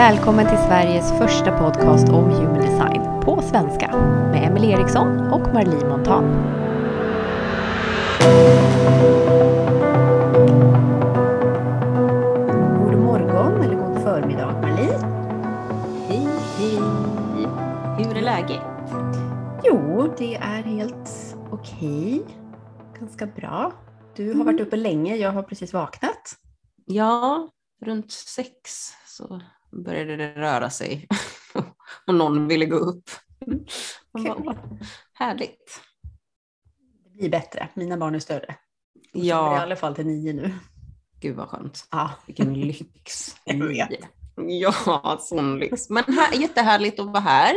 Välkommen till Sveriges första podcast om human design på svenska med Emelie Eriksson och Marlie Montan. God morgon eller god förmiddag Marlie. Hej, hej! Hur är läget? Jo, det är helt okej. Ganska bra. Du har varit uppe länge, jag har precis vaknat. Ja, runt sex så började det röra sig och någon ville gå upp. Man bara, Kul. "Åh, härligt. Det blir bättre, mina barn är större. De sover I Ja, alla fall till nio nu. gud vad skönt. Ja, Vilken lyx. Jag vet. Ja, sån lyx. Men här, jättehärligt att vara här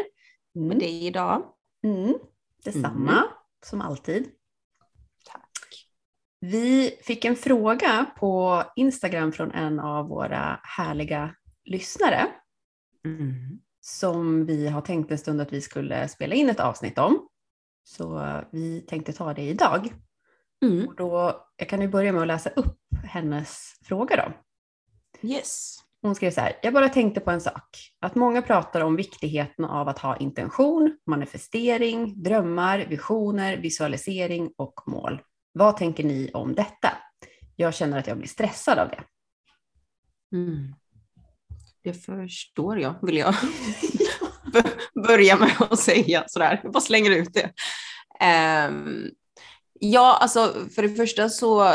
med mm. dig idag. Mm. Detsamma, Mm. som alltid. Tack. Vi fick en fråga på Instagram från en av våra härliga lyssnare Mm. som vi har tänkt en stund att vi skulle spela in ett avsnitt om. Så vi tänkte ta det idag. Mm. Och då, jag kan ju börja med att läsa upp hennes fråga då. Yes. Hon skrev så här, jag bara tänkte på en sak. Att många pratar om viktigheten av att ha intention, manifestering, drömmar, visioner, visualisering och mål. Vad tänker ni om detta? Jag känner att jag blir stressad av det. Mm. Det förstår jag, vill jag börja med att säga sådär. Jag bara slänger ut det. Um, ja, alltså för det första så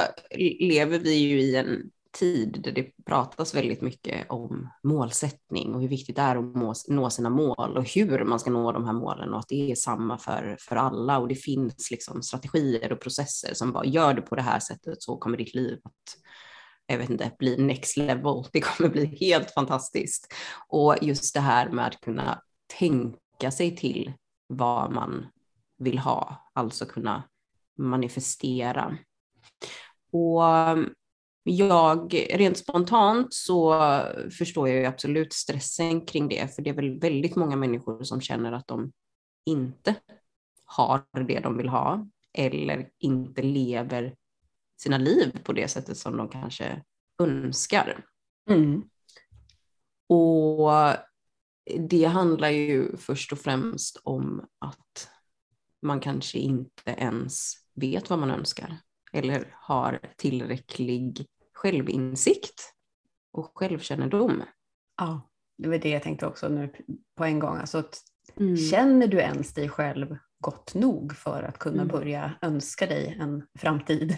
lever vi ju i en tid där det pratas väldigt mycket om målsättning och hur viktigt det är att må, nå sina mål och hur man ska nå de här målen och att det är samma för, för alla och det finns liksom strategier och processer som bara gör det på det här sättet så kommer ditt liv att jag vet inte, bli next level. Det kommer bli helt fantastiskt. Och just det här med att kunna tänka sig till vad man vill ha, alltså kunna manifestera. Och um, jag, rent spontant så förstår jag ju absolut stressen kring det, för det är väl väldigt många människor som känner att de inte har det de vill ha eller inte lever sina liv på det sättet som de kanske önskar. Mm. Och det handlar ju först och främst om att man kanske inte ens vet vad man önskar eller har tillräcklig självinsikt och självkännedom. Ja, det var det jag tänkte också nu på en gång. Alltså, att Mm. Känner du ens dig själv gott nog för att kunna Mm. börja önska dig en framtid?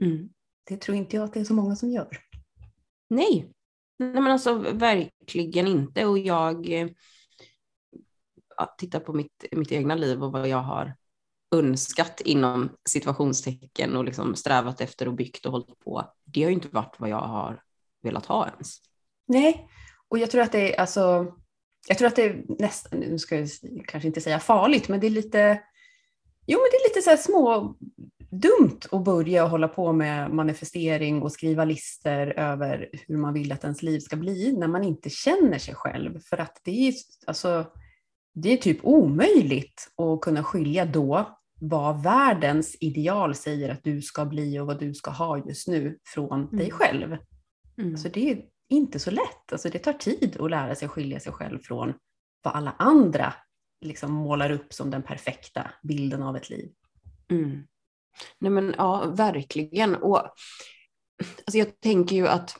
Mm. Det tror inte jag att det är så många som gör. Nej. Nej, men alltså verkligen inte. Och jag eh, ja, tittar på mitt, mitt egna liv och vad jag har önskat inom situationstecken och liksom strävat efter och byggt och hållit på. Det har ju inte varit vad jag har velat ha ens. Nej, och jag tror att det är alltså, jag tror att det är nästan, nu ska jag kanske inte säga farligt, men det är lite, jo men det är lite så små dumt att börja hålla på med manifestering och skriva lister över hur man vill att ens liv ska bli när man inte känner sig själv. För att det är, alltså, det är typ omöjligt att kunna skilja då vad världens ideal säger att du ska bli och vad du ska ha just nu från dig Mm. själv. Mm. Alltså det är inte så lätt. Alltså det tar tid att lära sig skilja sig själv från vad alla andra liksom målar upp som den perfekta bilden av ett liv. Mm. Nej men ja, verkligen. Och, alltså jag tänker ju att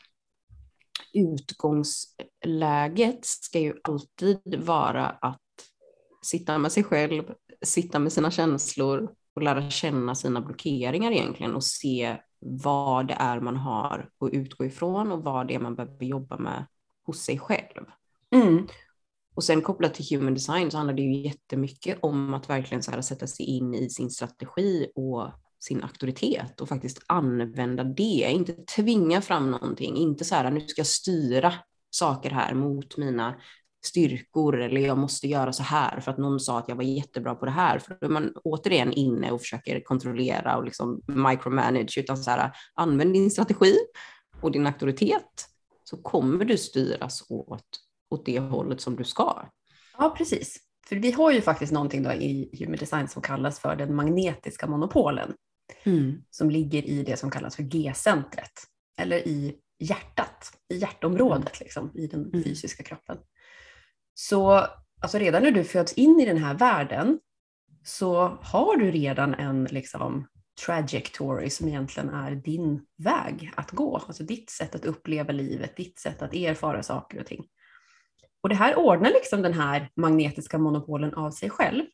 utgångsläget ska ju alltid vara att sitta med sig själv, sitta med sina känslor och lära känna sina blockeringar egentligen och se vad det är man har att utgå ifrån och vad det är man behöver jobba med hos sig själv. Mm. Och sen kopplat till human design så handlar det ju jättemycket om att verkligen så här sätta sig in i sin strategi och sin auktoritet och faktiskt använda det, inte tvinga fram någonting, inte så här nu ska jag styra saker här mot mina styrkor eller jag måste göra så här för att någon sa att jag var jättebra på det här. För då är man återigen inne och försöker kontrollera och liksom micromanage utan så här använd din strategi och din auktoritet så kommer du styras åt, åt det hållet som du ska. Ja, precis. För vi har ju faktiskt någonting då i human design som kallas för den magnetiska monopolen. Mm. som ligger i det som kallas för G-centret. Eller i hjärtat, i hjärtområdet liksom, i den Mm. fysiska kroppen. Så alltså redan när du föds in i den här världen så har du redan en liksom, trajectory som egentligen är din väg att gå. Alltså ditt sätt att uppleva livet, ditt sätt att erfara saker och ting. Och det här ordnar liksom den här magnetiska monopolen av sig själv.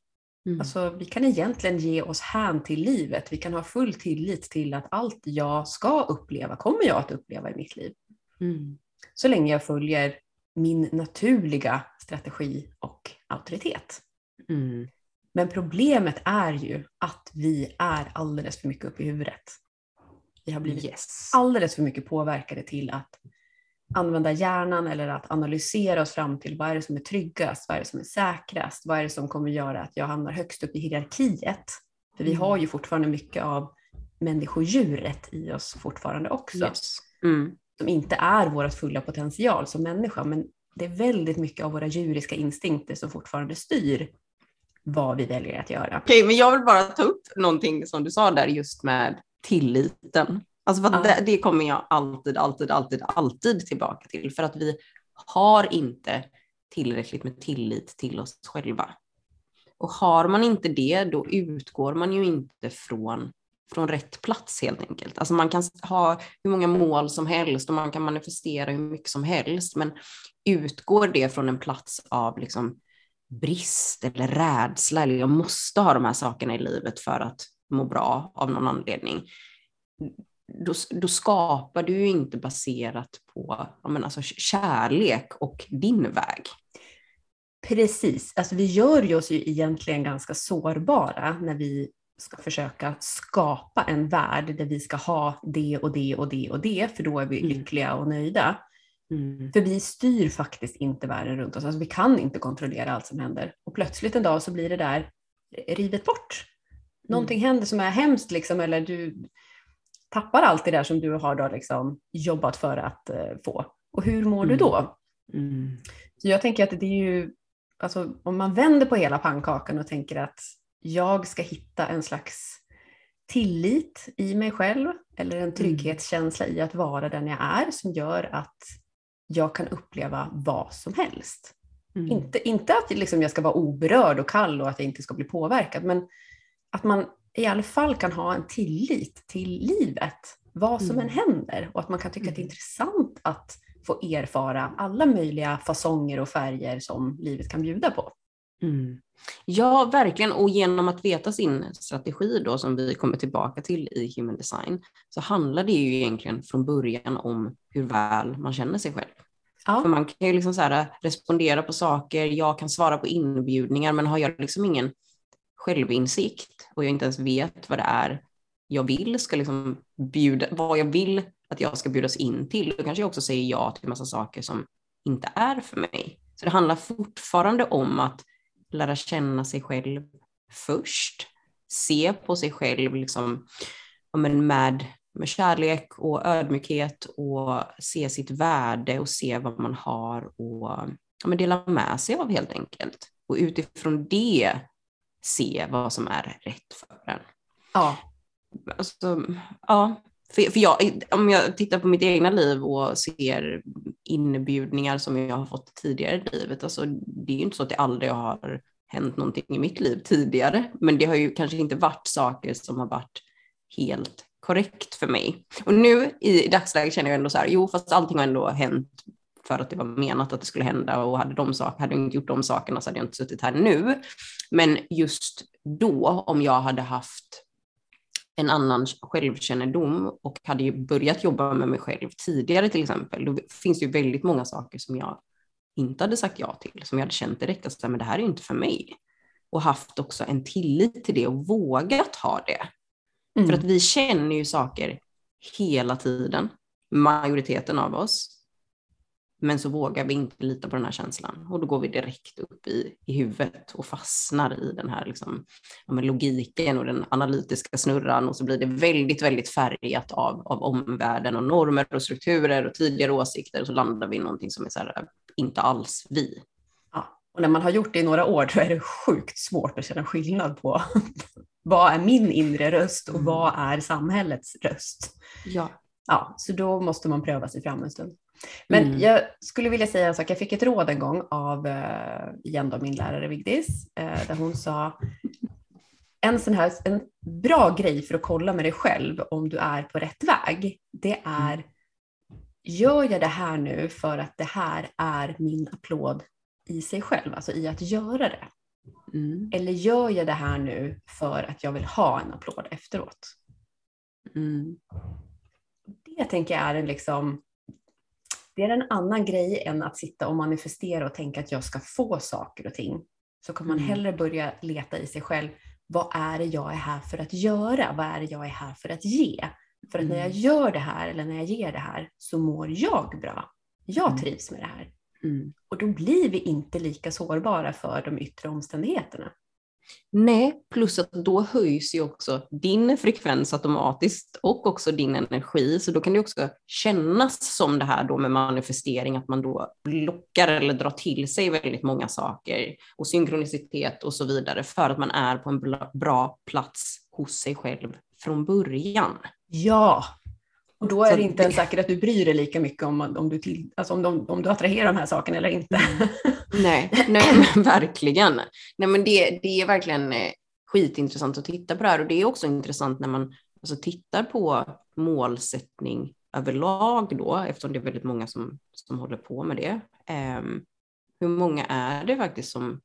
Mm. Alltså, vi kan egentligen ge oss hän till livet. Vi kan ha full tillit till att allt jag ska uppleva kommer jag att uppleva i mitt liv. Mm. Så länge jag följer min naturliga strategi och auktoritet. Mm. Men problemet är ju att vi är alldeles för mycket uppe i huvudet. Vi har blivit Yes. alldeles för mycket påverkade till att använda hjärnan eller att analysera oss fram till vad är det som är tryggast, vad är det som är säkrast, vad är det som kommer göra att jag hamnar högst upp i hierarkiet. För vi Mm. har ju fortfarande mycket av människodjuret i oss fortfarande också, Yes. Mm. som inte är vårt fulla potential som människa, men det är väldigt mycket av våra djuriska instinkter som fortfarande styr vad vi väljer att göra. Okej, men jag vill bara ta upp någonting som du sa där just med tilliten. Alltså Ja. det, det kommer jag alltid, alltid, alltid, alltid tillbaka till för att vi har inte tillräckligt med tillit till oss själva. Och har man inte det, då utgår man ju inte från, från rätt plats helt enkelt. Alltså man kan ha hur många mål som helst och man kan manifestera hur mycket som helst, men utgår det från en plats av liksom brist eller rädsla eller jag måste ha de här sakerna i livet för att må bra av någon anledning. Då, då skapar du ju inte baserat på men alltså, kärlek och din väg. Precis, alltså vi gör ju oss ju egentligen ganska sårbara när vi ska försöka skapa en värld där vi ska ha det och det och det och det, för då är vi Mm. lyckliga och nöjda. Mm. För vi styr faktiskt inte världen runt oss, alltså vi kan inte kontrollera allt som händer. Och plötsligt en dag så blir det där rivet bort. Någonting händer som är hemskt liksom, eller du tappar allt det där som du har då liksom jobbat för att eh, få. Och hur mår du Mm. då? Mm. Så jag tänker att det är ju, alltså om man vänder på hela pannkakan och tänker att jag ska hitta en slags tillit i mig själv eller en trygghetskänsla i att vara den jag är som gör att jag kan uppleva vad som helst. Mm. Inte, inte att liksom jag ska vara oberörd och kall och att jag inte ska bli påverkad, men att man i alla fall kan ha en tillit till livet, vad som Mm. än händer, och att man kan tycka att det är Mm. intressant att få erfara alla möjliga fasonger och färger som livet kan bjuda på. Mm. Ja, verkligen. Och genom att veta sin strategi då, som vi kommer tillbaka till i Human Design, så handlar det ju egentligen från början om hur väl man känner sig själv. För Ja, man kan ju liksom så här respondera på saker, jag kan svara på inbjudningar, men har jag liksom ingen självinsikt och jag inte ens vet vad det är jag vill, ska liksom bjuda, vad jag vill att jag ska bjudas in till, då kanske jag också säger ja till massa saker som inte är för mig. Så det handlar fortfarande om att lära känna sig själv först, se på sig själv liksom, men med, med kärlek och ödmjukhet och se sitt värde och se vad man har och ja, men dela med sig av helt enkelt. Och utifrån det se vad som är rätt för en. ja, Alltså, ja, för, för jag, om jag tittar på mitt egna liv och ser inbjudningar som jag har fått tidigare i livet, alltså, det är ju inte så att det aldrig har hänt någonting i mitt liv tidigare, men det har ju kanske inte varit saker som har varit helt korrekt för mig. Och nu i dagsläget känner jag ändå så här, jo fast allting har ändå hänt för att det var menat att det skulle hända och hade, de sak, hade jag inte gjort de sakerna så hade jag inte suttit här nu. Men just då, om jag hade haft en annan självkännedom och hade börjat jobba med mig själv tidigare till exempel, då finns det ju väldigt många saker som jag inte hade sagt ja till, som jag hade känt direkt att men det här är inte för mig. Och haft också en tillit till det och vågat ha det. mm. För att vi känner ju saker hela tiden, majoriteten av oss. Men så vågar vi inte lita på den här känslan och då går vi direkt upp i, i huvudet och fastnar i den här liksom, ja, logiken och den analytiska snurran och så blir det väldigt, väldigt färgat av, av omvärlden och normer och strukturer och tidigare åsikter och så landar vi i någonting som är så här, inte alls vi. ja. Och när man har gjort det i några år då är det sjukt svårt att känna skillnad på vad är min inre röst och Mm. vad är samhällets röst. Ja. ja, så då måste man pröva sig fram en stund. Men Mm. jag skulle vilja säga en sak. Jag fick ett råd en gång av eh, igen då min lärare Vigdis, eh, där hon sa en sån här en bra grej för att kolla med dig själv om du är på rätt väg. Det är gör jag det här nu för att det här är min applåd i sig själv, alltså i att göra det. Mm. Eller gör jag det här nu för att jag vill ha en applåd efteråt? Mm. Det tänker jag är en liksom det är en annan grej än att sitta och manifestera och tänka att jag ska få saker och ting. Så kan man Mm. hellre börja leta i sig själv. Vad är det jag är här för att göra? Vad är det jag är här för att ge? För att när jag Mm. gör det här eller när jag ger det här så mår jag bra. Jag Mm. trivs med det här. Mm. Och då blir vi inte lika sårbara för de yttre omständigheterna. Nej, plus att då höjs ju också din frekvens automatiskt och också din energi. Så då kan det också kännas som det här då med manifestering, att man då lockar eller drar till sig väldigt många saker och synkronicitet och så vidare för att man är på en bra plats hos sig själv från början. Ja! Och då är Så det inte ens säkert att du bryr dig lika mycket om, om, du, till, alltså om, de, om du attraherar de här sakerna eller inte. Nej, nej men verkligen. Nej, men det, det är verkligen eh, skitintressant att titta på det här och det är också intressant när man alltså, tittar på målsättning överlag då, eftersom det är väldigt många som, som håller på med det. Ehm, hur många är det faktiskt som,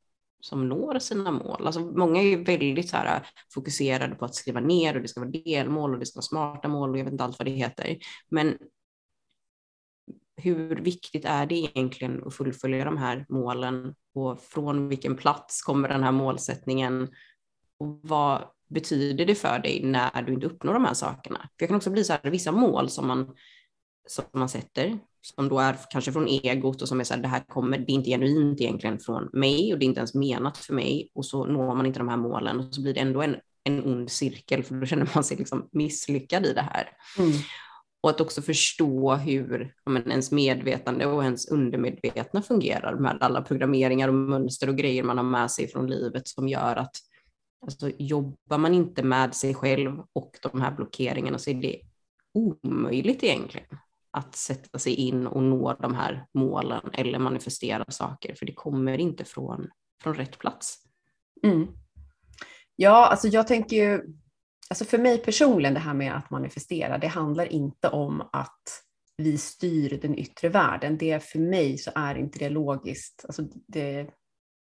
som når sina mål? Alltså, många är ju väldigt så här, äh, fokuserade på att skriva ner och det ska vara delmål och det ska vara smarta mål och jag vet inte allt vad det heter. Men hur viktigt är det egentligen att fullfölja de här målen och från vilken plats kommer den här målsättningen och vad betyder det för dig när du inte uppnår de här sakerna? För jag kan också bli så här, vissa mål som man, som man sätter, som då är kanske från egot och som är så här, det här kommer, det är inte genuint egentligen från mig och det är inte ens menat för mig och så når man inte de här målen och så blir det ändå en, en ond cirkel för då känner man sig liksom misslyckad i det här. Mm. Och att också förstå hur men, ens medvetande och ens undermedvetna fungerar med alla programmeringar och mönster och grejer man har med sig från livet som gör att alltså, jobbar man inte med sig själv och de här blockeringarna så är det omöjligt egentligen att sätta sig in och nå de här målen eller manifestera saker för det kommer inte från, från rätt plats. Mm. Ja, alltså jag tänker ju, alltså för mig personligen det här med att manifestera, det handlar inte om att vi styr den yttre världen. Det för mig så är inte det logiskt. Alltså det,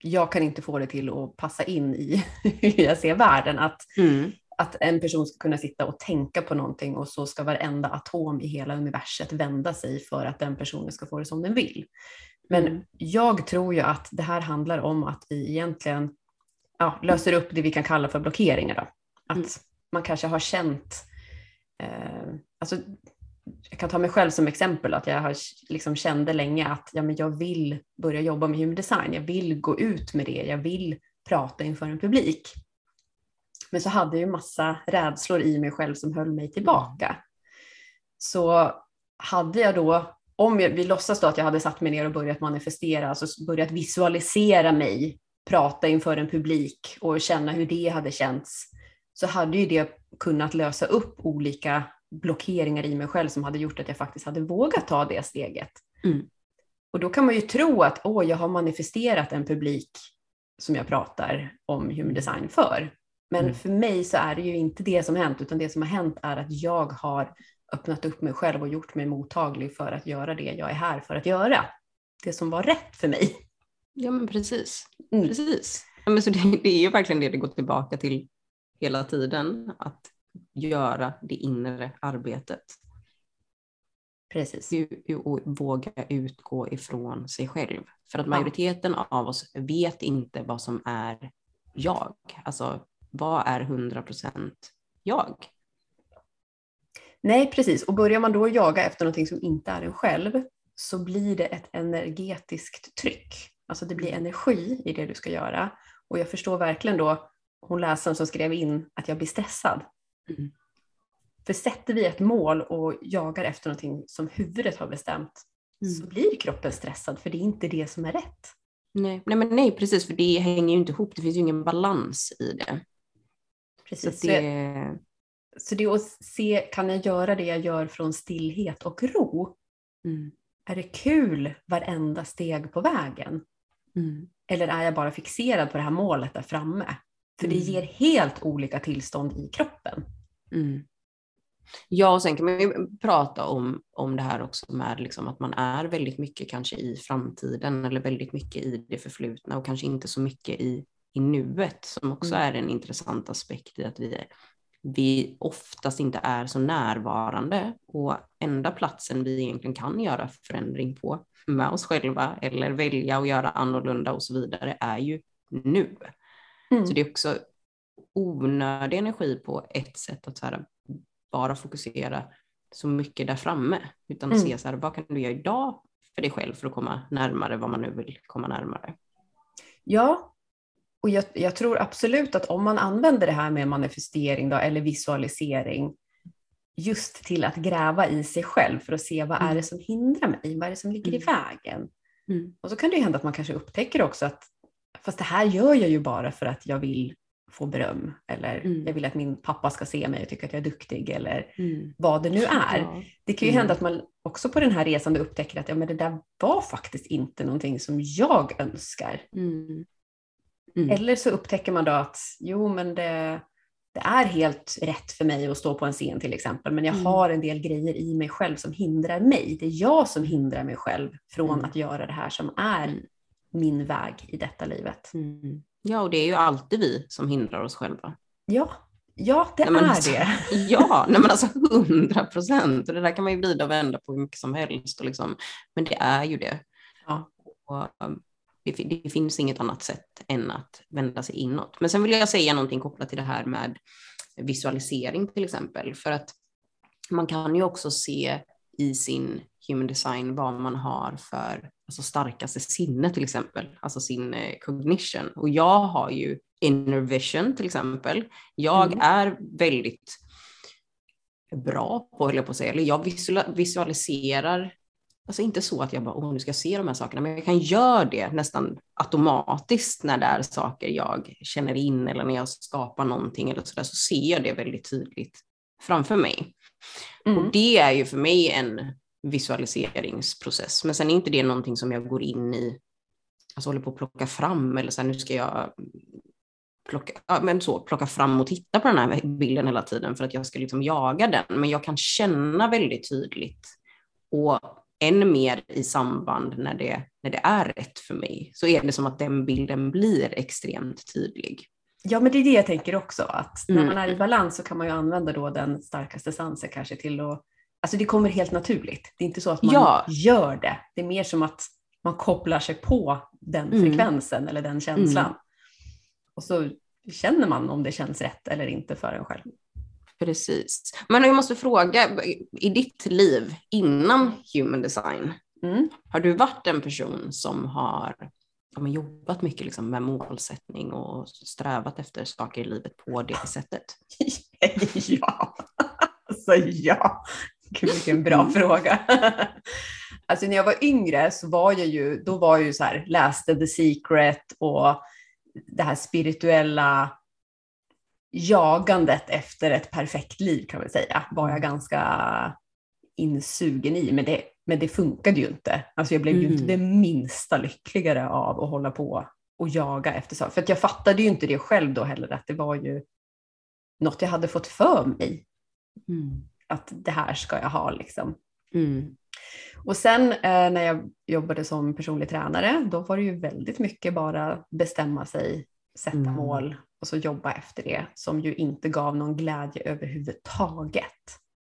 jag kan inte få det till att passa in i hur jag ser världen. Att, att en person ska kunna sitta och tänka på någonting och så ska varenda atom i hela universet vända sig för att den personen ska få det som den vill. Men Mm. jag tror ju att det här handlar om att vi egentligen ja, löser upp det vi kan kalla för blockeringar. Då. Att Mm. man kanske har känt, eh, alltså, jag kan ta mig själv som exempel, att jag har liksom kände länge att ja, men jag vill börja jobba med human design, jag vill gå ut med det, jag vill prata inför en publik. Men så hade jag ju massa rädslor i mig själv som höll mig tillbaka. Så hade jag då, om jag, vi låtsas då att jag hade satt mig ner och börjat manifestera, alltså börjat visualisera mig prata inför en publik och känna hur det hade känts, så hade ju det kunnat lösa upp olika blockeringar i mig själv som hade gjort att jag faktiskt hade vågat ta det steget. Mm. Och då kan man ju tro att åh, jag har manifesterat en publik som jag pratar om human design för. Men Mm. för mig så är det ju inte det som hänt, utan det som har hänt är att jag har öppnat upp mig själv och gjort mig mottaglig för att göra det jag är här för att göra. Det som var rätt för mig. Ja men precis. Mm. precis. Ja, men så det, det är ju verkligen det det går tillbaka till hela tiden, att göra det inre arbetet. Precis. Och våga utgå ifrån sig själv. För att majoriteten av oss vet inte vad som är jag. Alltså vad är 100% jag? Nej, precis. Och börjar man då jaga efter någonting som inte är en själv så blir det ett energetiskt tryck. Alltså det blir energi i det du ska göra. Och jag förstår verkligen då hon läsaren som skrev in att jag blir stressad. Mm. För sätter vi ett mål och jagar efter någonting som huvudet har bestämt så blir kroppen stressad för det är inte det som är rätt. Nej, nej, men nej, precis, för det hänger ju inte ihop. Det finns ju ingen balans i det. Precis. Så det... så det är att se, kan jag göra det jag gör från stillhet och ro? Mm. Är det kul varenda steg på vägen? Mm. Eller är jag bara fixerad på det här målet där framme? För det Mm. ger helt olika tillstånd i kroppen. Mm. Ja, och sen kan man ju prata om, om det här också med liksom att man är väldigt mycket kanske i framtiden eller väldigt mycket i det förflutna och kanske inte så mycket i, i nuet som också Mm. är en intressant aspekt i att vi, vi oftast inte är så närvarande och enda platsen vi egentligen kan göra förändring på med oss själva eller välja att göra annorlunda och så vidare är ju nu. Mm. Så det är också onödig energi på ett sätt att här, bara fokusera så mycket där framme, utan Mm. se så här, vad kan du göra idag för dig själv för att komma närmare vad man nu vill komma närmare. Ja, och jag, jag tror absolut att om man använder det här med manifestering då, eller visualisering just till att gräva i sig själv för att se vad är Mm. det som hindrar mig, vad är det som ligger i Mm. vägen. Mm. Och så kan det hända att man kanske upptäcker också att fast det här gör jag ju bara för att jag vill få beröm eller Mm. jag vill att min pappa ska se mig och tycka att jag är duktig eller Mm. vad det nu är. Ja. Det kan ju Mm. hända att man också på den här resan upptäcker att ja, men det där var faktiskt inte någonting som jag önskar. Mm. Eller så upptäcker man då att jo, men det, det är helt rätt för mig att stå på en scen till exempel, men jag Mm. har en del grejer i mig själv som hindrar mig. Det är jag som hindrar mig själv från Mm. att göra det här som är Mm. min väg i detta livet. Mm. Ja, och det är ju alltid vi som hindrar oss själva. Ja, ja det Nej, men är alltså, det. Ja, nej men alltså hundra procent. Och det där kan man ju vrida och vända på hur mycket som helst. Och liksom, men det är ju det. Ja. Och, um, det, fi- det finns inget annat sätt än att vända sig inåt. Men sen vill jag säga någonting kopplat till det här med visualisering till exempel. För att man kan ju också se i sin human design vad man har för alltså starkaste sinne till exempel, alltså sin eh, cognition. Och jag har ju inner vision till exempel. Jag Mm. är väldigt bra på, höll jag på att säga, eller jag visual- visualiserar, alltså inte så att jag bara, åh nu ska jag se de här sakerna, men jag kan göra det nästan automatiskt när det är saker jag känner in eller när jag skapar någonting eller sådär, så ser jag det väldigt tydligt framför mig. Mm. Och det är ju för mig en visualiseringsprocess. Men sen är inte det någonting som jag går in i, alltså håller på att plocka fram eller så här, nu ska jag plocka, ja, men så, plocka fram och titta på den här bilden hela tiden för att jag ska liksom jaga den. Men jag kan känna väldigt tydligt och än mer i samband när det, när det är rätt för mig, så är det som att den bilden blir extremt tydlig. Ja, men det är det jag tänker också, att när Mm. man är i balans så kan man ju använda då den starkaste sansen kanske till att, alltså det kommer helt naturligt. Det är inte så att man Ja. gör det, det är mer som att man kopplar sig på den Mm. frekvensen eller den känslan. Och så känner man om det känns rätt eller inte för en själv. Precis. Men jag måste fråga, i ditt liv innan human design, Mm. har du varit en person som har ja, jobbat mycket liksom med målsättning och strävat efter saker i livet på det sättet? ja, alltså ja. Gud vilken bra Mm. fråga. alltså när jag var yngre så var jag ju, då var jag ju så här, läste The Secret och det här spirituella jagandet efter ett perfekt liv kan vi säga, var jag ganska insugen i. Men det, men det funkade ju inte. Alltså jag blev ju Mm. inte det minsta lyckligare av att hålla på och jaga efter saker. För jag fattade ju inte det själv då heller, att det var ju något jag hade fått för mig. Mm. Att det här ska jag ha liksom. Mm. Och sen eh, när jag jobbade som personlig tränare, då var det ju väldigt mycket bara bestämma sig, sätta Mm. mål och så jobba efter det, som ju inte gav någon glädje överhuvudtaget.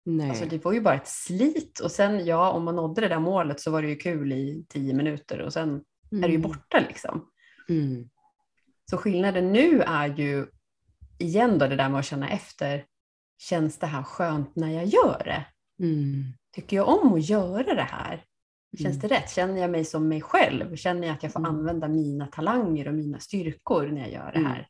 Nej. Alltså det var ju bara ett slit och sen ja, om man nådde det där målet så var det ju kul i tio minuter och sen är det ju Mm. borta liksom. Mm. Så skillnaden nu är ju igen då det där med att känna efter, känns det här skönt när jag gör det? Mm. Tycker jag om att göra det här? Känns Mm. det rätt? Känner jag mig som mig själv? Känner jag att jag får Mm. använda mina talanger och mina styrkor när jag gör det Mm. här?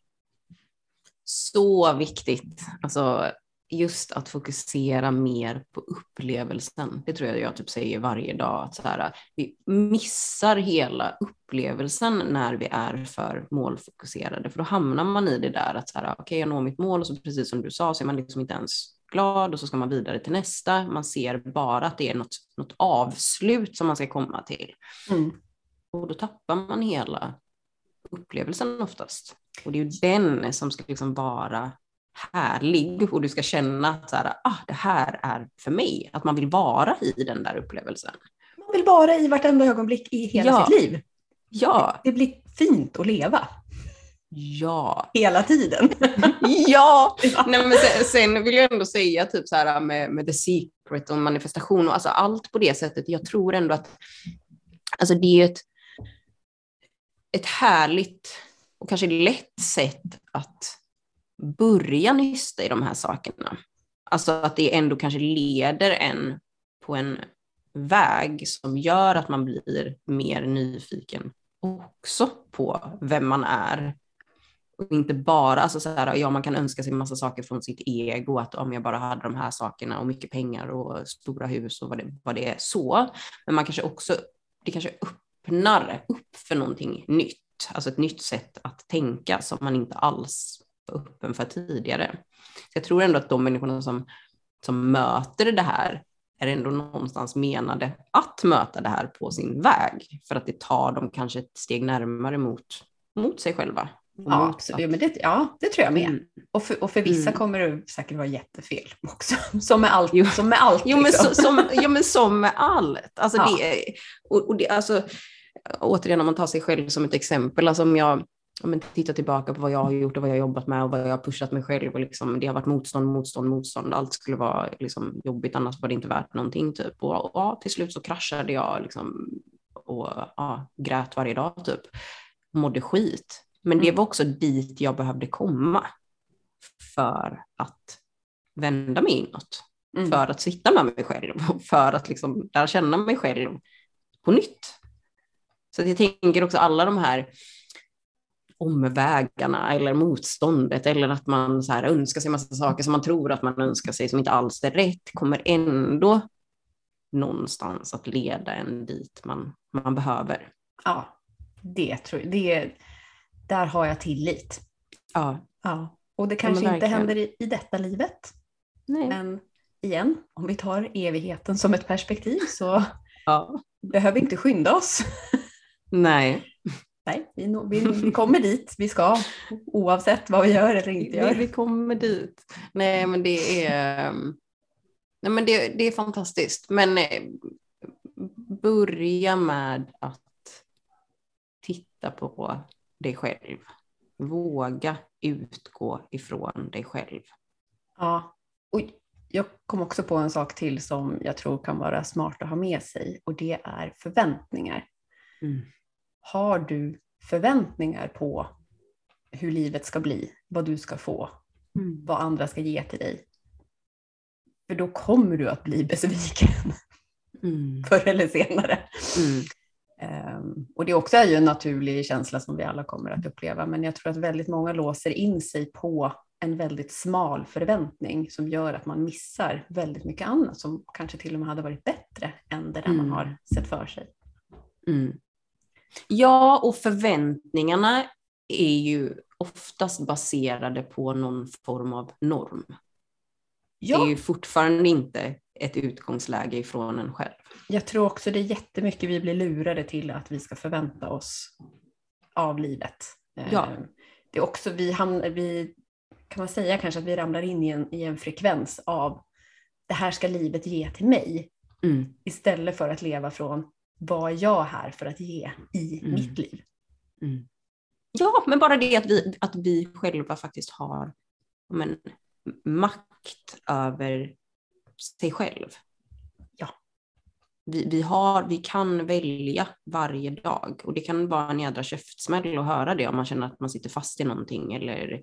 Så viktigt. Alltså, just att fokusera mer på upplevelsen. Det tror jag jag typ säger varje dag. Att så här, vi missar hela upplevelsen när vi är för målfokuserade. För då hamnar man i det där att så här, okej, jag når mitt mål och så precis som du sa så är man liksom inte ens glad och så ska man vidare till nästa. Man ser bara att det är något, något avslut som man ska komma till. Mm. Och då tappar man hela upplevelsen oftast. Och det är ju den som ska liksom vara härlig och du ska känna att så här, ah, det här är för mig. Att man vill vara i den där upplevelsen. Man vill vara i vartenda ögonblick i hela Ja. sitt liv. Ja, Det blir fint att leva ja, hela tiden. ja. Nej, men sen, sen vill jag ändå säga typ så här med, med The Secret och manifestation och alltså allt på det sättet. Jag tror ändå att alltså det är ett, ett härligt och kanske lätt sätt att börja nysta i de här sakerna. Alltså att det ändå kanske leder en på en väg som gör att man blir mer nyfiken också på vem man är. Och inte bara, alltså så här, ja man kan önska sig massa saker från sitt ego, att om jag bara hade de här sakerna och mycket pengar och stora hus och vad det, vad det är så. Men man kanske också, det kanske öppnar upp för någonting nytt, alltså ett nytt sätt att tänka som man inte alls var öppen för tidigare. Så jag tror ändå att de människorna som, som möter det här är ändå någonstans menade att möta det här på sin väg, för att det tar dem kanske ett steg närmare mot, mot sig själva. Och Ja, mot absolut. Men det, ja, det tror jag med. Mm. Och, för, och för vissa Mm. kommer det säkert vara jättefel också. Som med allt. Jo. Som med allt Jo men, liksom. så, som, ja, men som med allt. Alltså Ja. det, och, och det, alltså, återigen om man tar sig själv som ett exempel, alltså om jag om jag tittar tillbaka på vad jag har gjort och vad jag har jobbat med och vad jag har pushat mig själv och liksom, det har varit motstånd, motstånd, motstånd. Allt skulle vara liksom jobbigt, annars var det inte värt någonting. Typ. Och, och ja, till slut så kraschade jag liksom, och ja, grät varje dag typ. Mådde skit. Men det Mm. var också dit jag behövde komma för att vända mig inåt Mm. för att sitta med mig själv och för att liksom lära känna mig själv på nytt. Så jag tänker också alla de här omvägarna eller motståndet eller att man så här önskar sig massa saker som man tror att man önskar sig som inte alls är rätt kommer ändå någonstans att leda en dit man, man behöver. Ja, det tror jag. Det, där har jag tillit. Ja, Ja. Och det kanske inte verkligen. händer i, i detta livet. nej. Men igen, om vi tar evigheten som ett perspektiv så Ja. behöver vi inte skynda oss. Nej. Nej, vi, vi, vi kommer dit vi ska oavsett vad vi gör eller inte Vi, gör. vi kommer dit. Nej, men det är, ehm, nej, men det, det är fantastiskt. Men eh, börja med att titta på dig själv. Våga utgå ifrån dig själv. Ja, och jag kom också på en sak till som jag tror kan vara smart att ha med sig och det är förväntningar. Mm. Har du förväntningar på hur livet ska bli, vad du ska få, vad andra ska ge till dig? För då kommer du att bli besviken Mm. förr eller senare. Mm. Ehm, och det också är ju en naturlig känsla som vi alla kommer att uppleva, men jag tror att väldigt många låser in sig på en väldigt smal förväntning som gör att man missar väldigt mycket annat som kanske till och med hade varit bättre än det där man Mm. har sett för sig. Mm. Ja, och förväntningarna är ju oftast baserade på någon form av norm. Det är Ja, ju fortfarande inte ett utgångsläge ifrån en själv. jag tror också det är jättemycket vi blir lurade till att vi ska förvänta oss av livet. Ja. Ehm, Det är också, vi, hamnar, vi kan man säga kanske att vi ramlar in i en, i en frekvens av det här ska livet ge till mig. Mm. istället för att leva från vad är jag här för att ge i Mm. mitt liv. Mm. Ja, men bara det att vi, att vi själva faktiskt har men, makt över sig själv. Ja. Vi, vi, har, vi kan välja varje dag och det kan vara en jädra käftsmäll att höra det om man känner att man sitter fast i någonting eller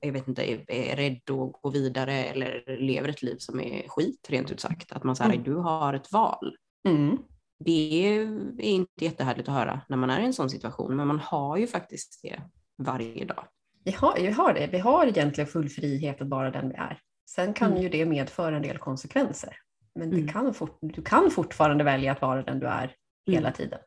jag vet inte, är, är rädd att gå vidare eller lever ett liv som är skit rent ut sagt. Att man säger Mm. du har ett val. Mm. Det är inte jättehärligt att höra när man är i en sån situation, men man har ju faktiskt det varje dag. Vi, har, vi har det, vi har egentligen full frihet att vara den vi är. Sen kan Mm. ju det medföra en del konsekvenser. Men Mm. kan fort, du kan fortfarande välja att vara den du är hela tiden.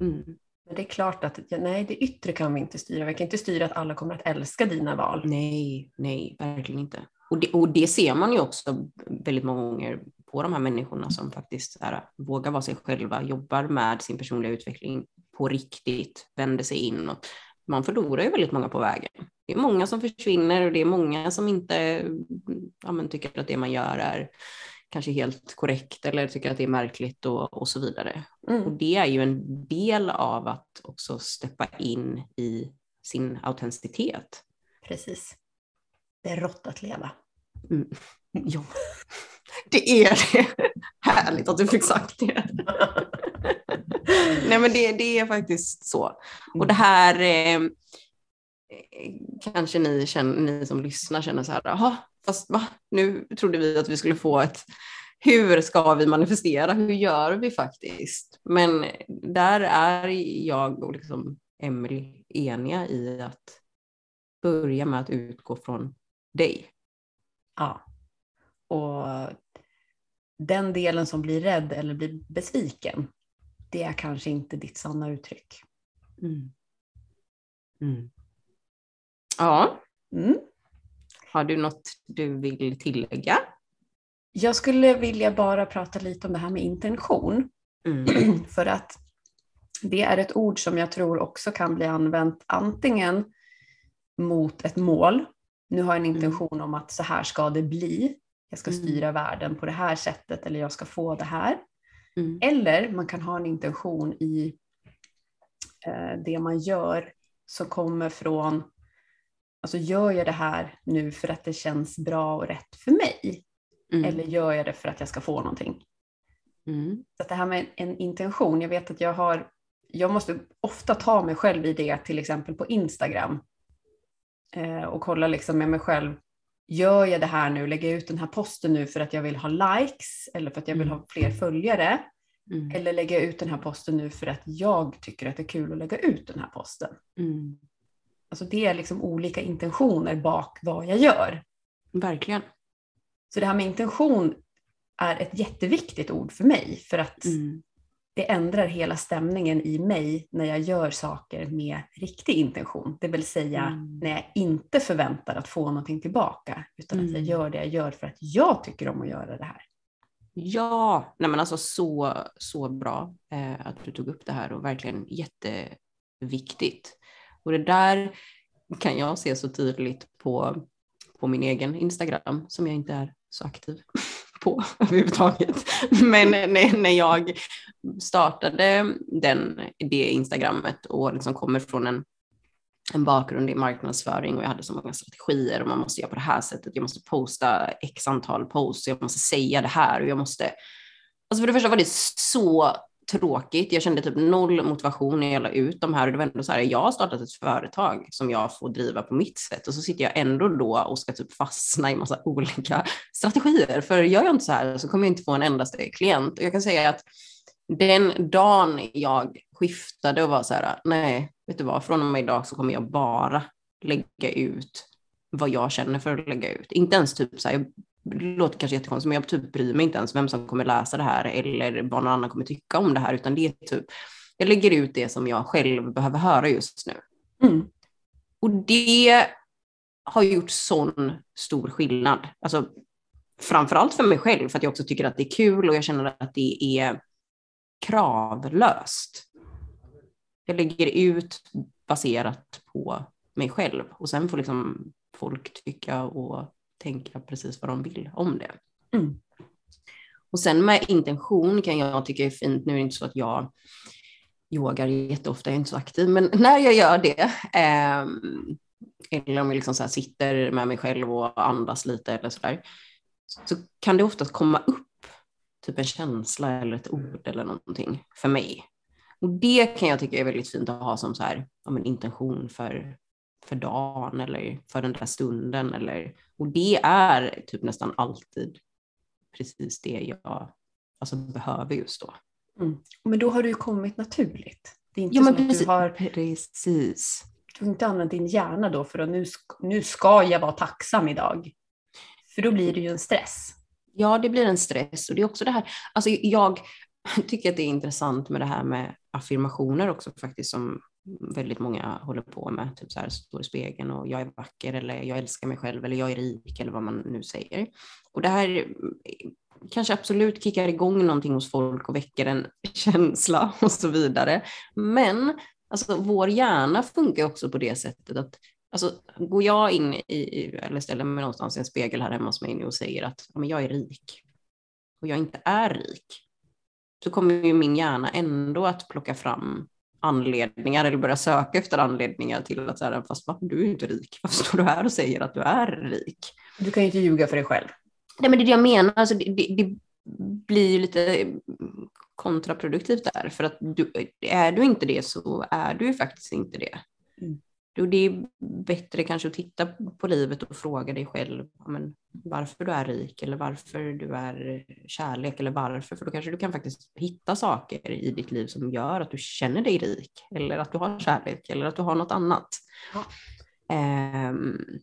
Mm. Men det är klart att ja, nej, det yttre kan vi inte styra. Vi kan inte styra att alla kommer att älska dina val. Nej, nej, verkligen inte. Och det, och det ser man ju också väldigt många gånger på de här människorna som faktiskt här, vågar vara sig själva, jobbar med sin personliga utveckling på riktigt, vänder sig inåt. Man förlorar ju väldigt många på vägen. Det är många som försvinner och det är många som inte ja, men, tycker att det man gör är kanske helt korrekt eller tycker att det är märkligt och, och så vidare. Mm. Och det är ju en del av att också steppa in i sin autenticitet. Precis. Det är rått att leva. Mm. Ja, det är det. Härligt att du fick sagt det. Nej men det, det är faktiskt så. Och det här eh, kanske ni, känner, ni som lyssnar känner så här, jaha, fast va? Nu trodde vi att vi skulle få ett hur ska vi manifestera? Hur gör vi faktiskt? Men där är jag och liksom Emily eniga i att börja med att utgå från dig. Ja. Och den delen som blir rädd eller blir besviken, det är kanske inte ditt sanna uttryck. Mm. Mm. Ja, Mm. har du något du vill tillägga? Jag skulle vilja bara prata lite om det här med intention. Mm. För att det är ett ord som jag tror också kan bli använt antingen mot ett mål. Nu har jag en Mm. intention om att så här ska det bli. Jag ska Mm. styra världen på det här sättet eller jag ska få det här. Mm. Eller man kan ha en intention i eh, det man gör som kommer från, alltså gör jag det här nu för att det känns bra och rätt för mig? Mm. Eller gör jag det för att jag ska få någonting? Mm. Så det här med en intention, jag vet att jag har, jag måste ofta ta mig själv i det, till exempel på Instagram. Eh, och kolla liksom med mig själv, gör jag det här nu, lägger jag ut den här posten nu för att jag vill ha likes eller för att jag vill Mm. ha fler följare? Mm. Eller lägger jag ut den här posten nu för att jag tycker att det är kul att lägga ut den här posten? Mm. Alltså det är liksom olika intentioner bak vad jag gör. Verkligen. Så det här med intention är ett jätteviktigt ord för mig för att Mm. Det ändrar hela stämningen i mig när jag gör saker med riktig intention. Det vill säga Mm. när jag inte förväntar att få någonting tillbaka utan att jag Mm. gör det jag gör för att jag tycker om att göra det här. Ja, nej men alltså så, så bra eh, att du tog upp det här och verkligen jätteviktigt. Och det där kan jag se så tydligt på, på min egen Instagram som jag inte är så aktiv på överhuvudtaget. Men när, när jag startade den, det Instagrammet och liksom kommer från en en bakgrund i marknadsföring och jag hade så många strategier och man måste göra på det här sättet. Jag måste posta x antal posts, jag måste säga det här och jag måste. Alltså för det första var det så tråkigt. Jag kände typ noll motivation när jag la ut de här och det var ändå så här. Jag har startat ett företag som jag får driva på mitt sätt och så sitter jag ändå då och ska typ fastna i massa olika strategier. För gör jag inte så här så kommer jag inte få en endaste klient. Och jag kan säga att den dagen jag skiftade och var så här, nej, vet du vad, från och med idag så kommer jag bara lägga ut vad jag känner för att lägga ut. Inte ens typ så här, det låter kanske jättekonstigt, men jag typ bryr mig inte ens vem som kommer läsa det här eller vad någon annan kommer tycka om det här, utan det är typ, jag lägger ut det som jag själv behöver höra just nu. Mm. Och det har gjort sån stor skillnad. Alltså, framförallt för mig själv, för att jag också tycker att det är kul och jag känner att det är kravlöst. Jag lägger ut baserat på mig själv och sen får liksom folk tycka och tänka precis vad de vill om det. Mm. Och sen med intention kan jag tycka är fint, nu är det inte så att jag yogar jätteofta, jag är inte så aktiv, men när jag gör det, eh, eller om jag liksom så sitter med mig själv och andas lite eller sådär, så kan det oftast komma upp typ en känsla eller ett ord eller någonting för mig. Och det kan jag tycka är väldigt fint att ha som så här, ja, men intention för, för dagen eller för den där stunden. Eller, och det är typ nästan alltid precis det jag alltså, behöver just då. Men då har det ju kommit naturligt. Det är inte Ja, men precis. du har, precis. du har inte använt din hjärna då för att nu, nu ska jag vara tacksam idag. För då blir det ju en stress. Ja, det blir en stress och det är också det här, alltså jag tycker att det är intressant med det här med affirmationer också faktiskt som väldigt många håller på med, typ så här står i spegeln och jag är vacker eller jag älskar mig själv eller jag är rik eller vad man nu säger. Och det här eh, kanske absolut kickar igång någonting hos folk och väcker en känsla och så vidare. Men alltså, vår hjärna funkar också på det sättet att Alltså, går jag in i, eller ställer mig någonstans i en spegel här hemma hos mig nu och säger att ja, men jag är rik och jag inte är rik, så kommer ju min hjärna ändå att plocka fram anledningar eller börja söka efter anledningar till att säga fast va, du är inte rik, varför står du här och säger att du är rik? Du kan ju inte ljuga för dig själv. Nej men det är det jag menar, alltså, det, det, det blir ju lite kontraproduktivt där, för att du, är du inte det så är du ju faktiskt inte det. Mm. Det är bättre kanske att titta på livet och fråga dig själv men, varför du är rik eller varför du är kärlek eller varför, för då kanske du kan faktiskt hitta saker i ditt liv som gör att du känner dig rik eller att du har kärlek eller att du har något annat. Ja. Um,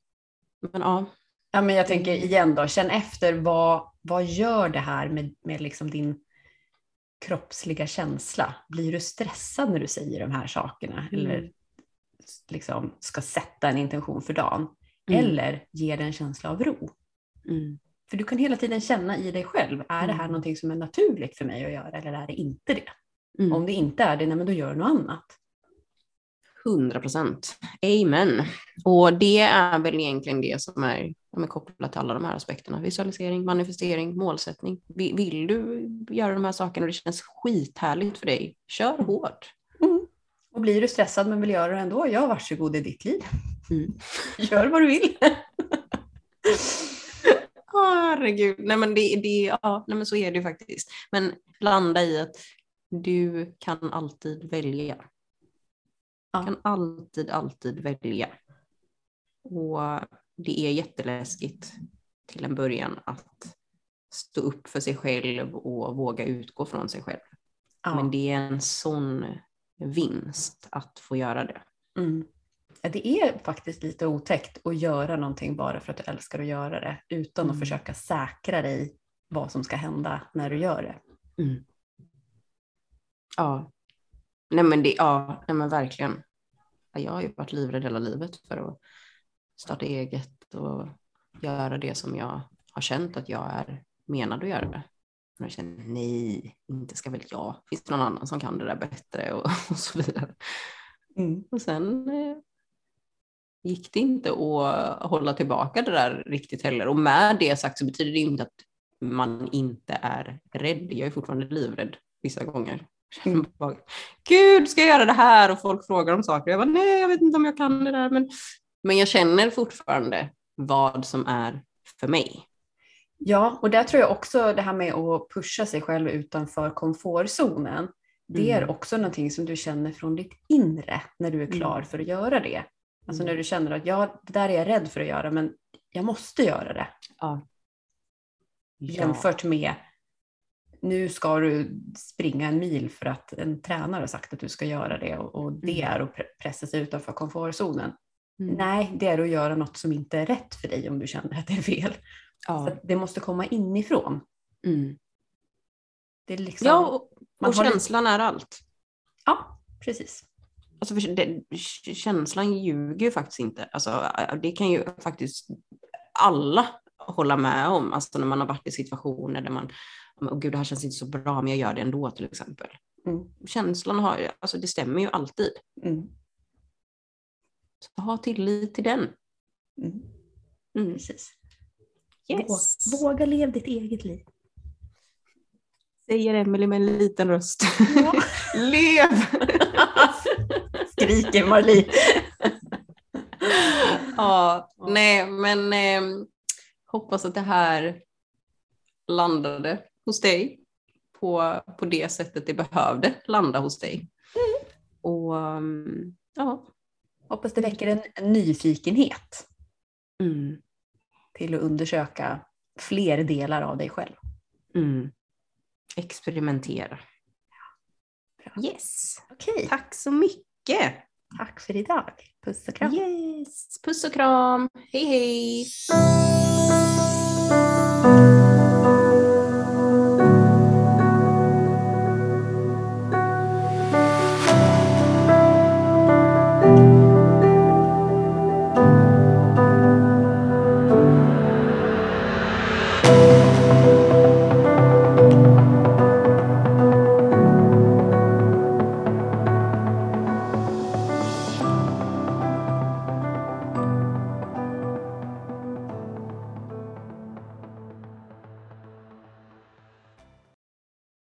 men ja. Ja, men jag tänker igen då, känn efter vad, vad gör det här med, med liksom din kroppsliga känsla? Blir du stressad när du säger de här sakerna? Mm. Eller liksom ska sätta en intention för dagen. Mm. Eller ger det en känsla av ro. Mm. För du kan hela tiden känna i dig själv, är det här mm. någonting som är naturligt för mig att göra eller är det inte det? Mm. Om det inte är det, nej, men då gör du något annat. 100 procent. Amen. Och det är väl egentligen det som är, är kopplat till alla de här aspekterna. Visualisering, manifestering, målsättning. Vill du göra de här sakerna och det känns skithärligt för dig, kör hårt. Och blir du stressad men vill göra det ändå, ja varsågod i ditt liv. Mm. Gör vad du vill. Herregud, nej men, det, det, ja, nej men så är det ju faktiskt. Men landa i att du kan alltid välja. Ja. kan alltid, alltid välja. Och det är jätteläskigt till en början att stå upp för sig själv och våga utgå från sig själv. Ja. Men det är en sån vinst att få göra det. Mm. Det är faktiskt lite otäckt att göra någonting bara för att du älskar att göra det utan mm. att försöka säkra dig vad som ska hända när du gör det. Mm. Ja, nej men, det, ja, nej men verkligen. Jag har ju varit livrädd hela livet för att starta eget och göra det som jag har känt att jag är menad att göra. Men jag känner nej, inte ska väl jag. Finns det någon annan som kan det där bättre och, och så vidare. Mm. Och sen eh, gick det inte att hålla tillbaka det där riktigt heller. Och med det sagt så betyder det inte att man inte är rädd. Jag är fortfarande livrädd vissa gånger. Mm. Gud, ska jag göra det här? Och folk frågar om saker. Jag bara, nej, jag vet inte om jag kan det där. Men, men jag känner fortfarande vad som är för mig. Ja, och där tror jag också det här med att pusha sig själv utanför komfortzonen. Det är mm. också någonting som du känner från ditt inre när du är klar mm. för att göra det. Alltså när mm. du känner att ja, det där är jag rädd för att göra men jag måste göra det. Ja. Jämfört med nu ska du springa en mil för att en tränare har sagt att du ska göra det och, och det är att pressa sig utanför komfortzonen. Mm. Nej, det är att göra något som inte är rätt för dig om du känner att det är fel. Ja. Så det måste komma inifrån. Mm. Det är liksom, ja, och, och känslan är allt. Ja, precis. Alltså för det, känslan ljuger ju faktiskt inte. Alltså, det kan ju faktiskt alla hålla med om. Alltså när man har varit i situationer där man, oh, gud det här känns inte så bra men jag gör det ändå till exempel. Mm. Känslan har, alltså det stämmer ju alltid. Mm. Så ha tillit till den. Mm. mm. Precis. Yes. Våga leva ditt eget liv. Säger Emelie med en liten röst. Ja. Lev! Skriker Marlie. ja, nej men eh, hoppas att det här landade hos dig på, på det sättet det behövde landa hos dig. Mm. Och um, ja. Hoppas det väcker en, en nyfikenhet. Mm till att undersöka fler delar av dig själv. Mm. Experimentera. Ja. Yes, okay. tack så mycket. Tack för idag. Puss och kram. Yes, puss och kram. Hej hej.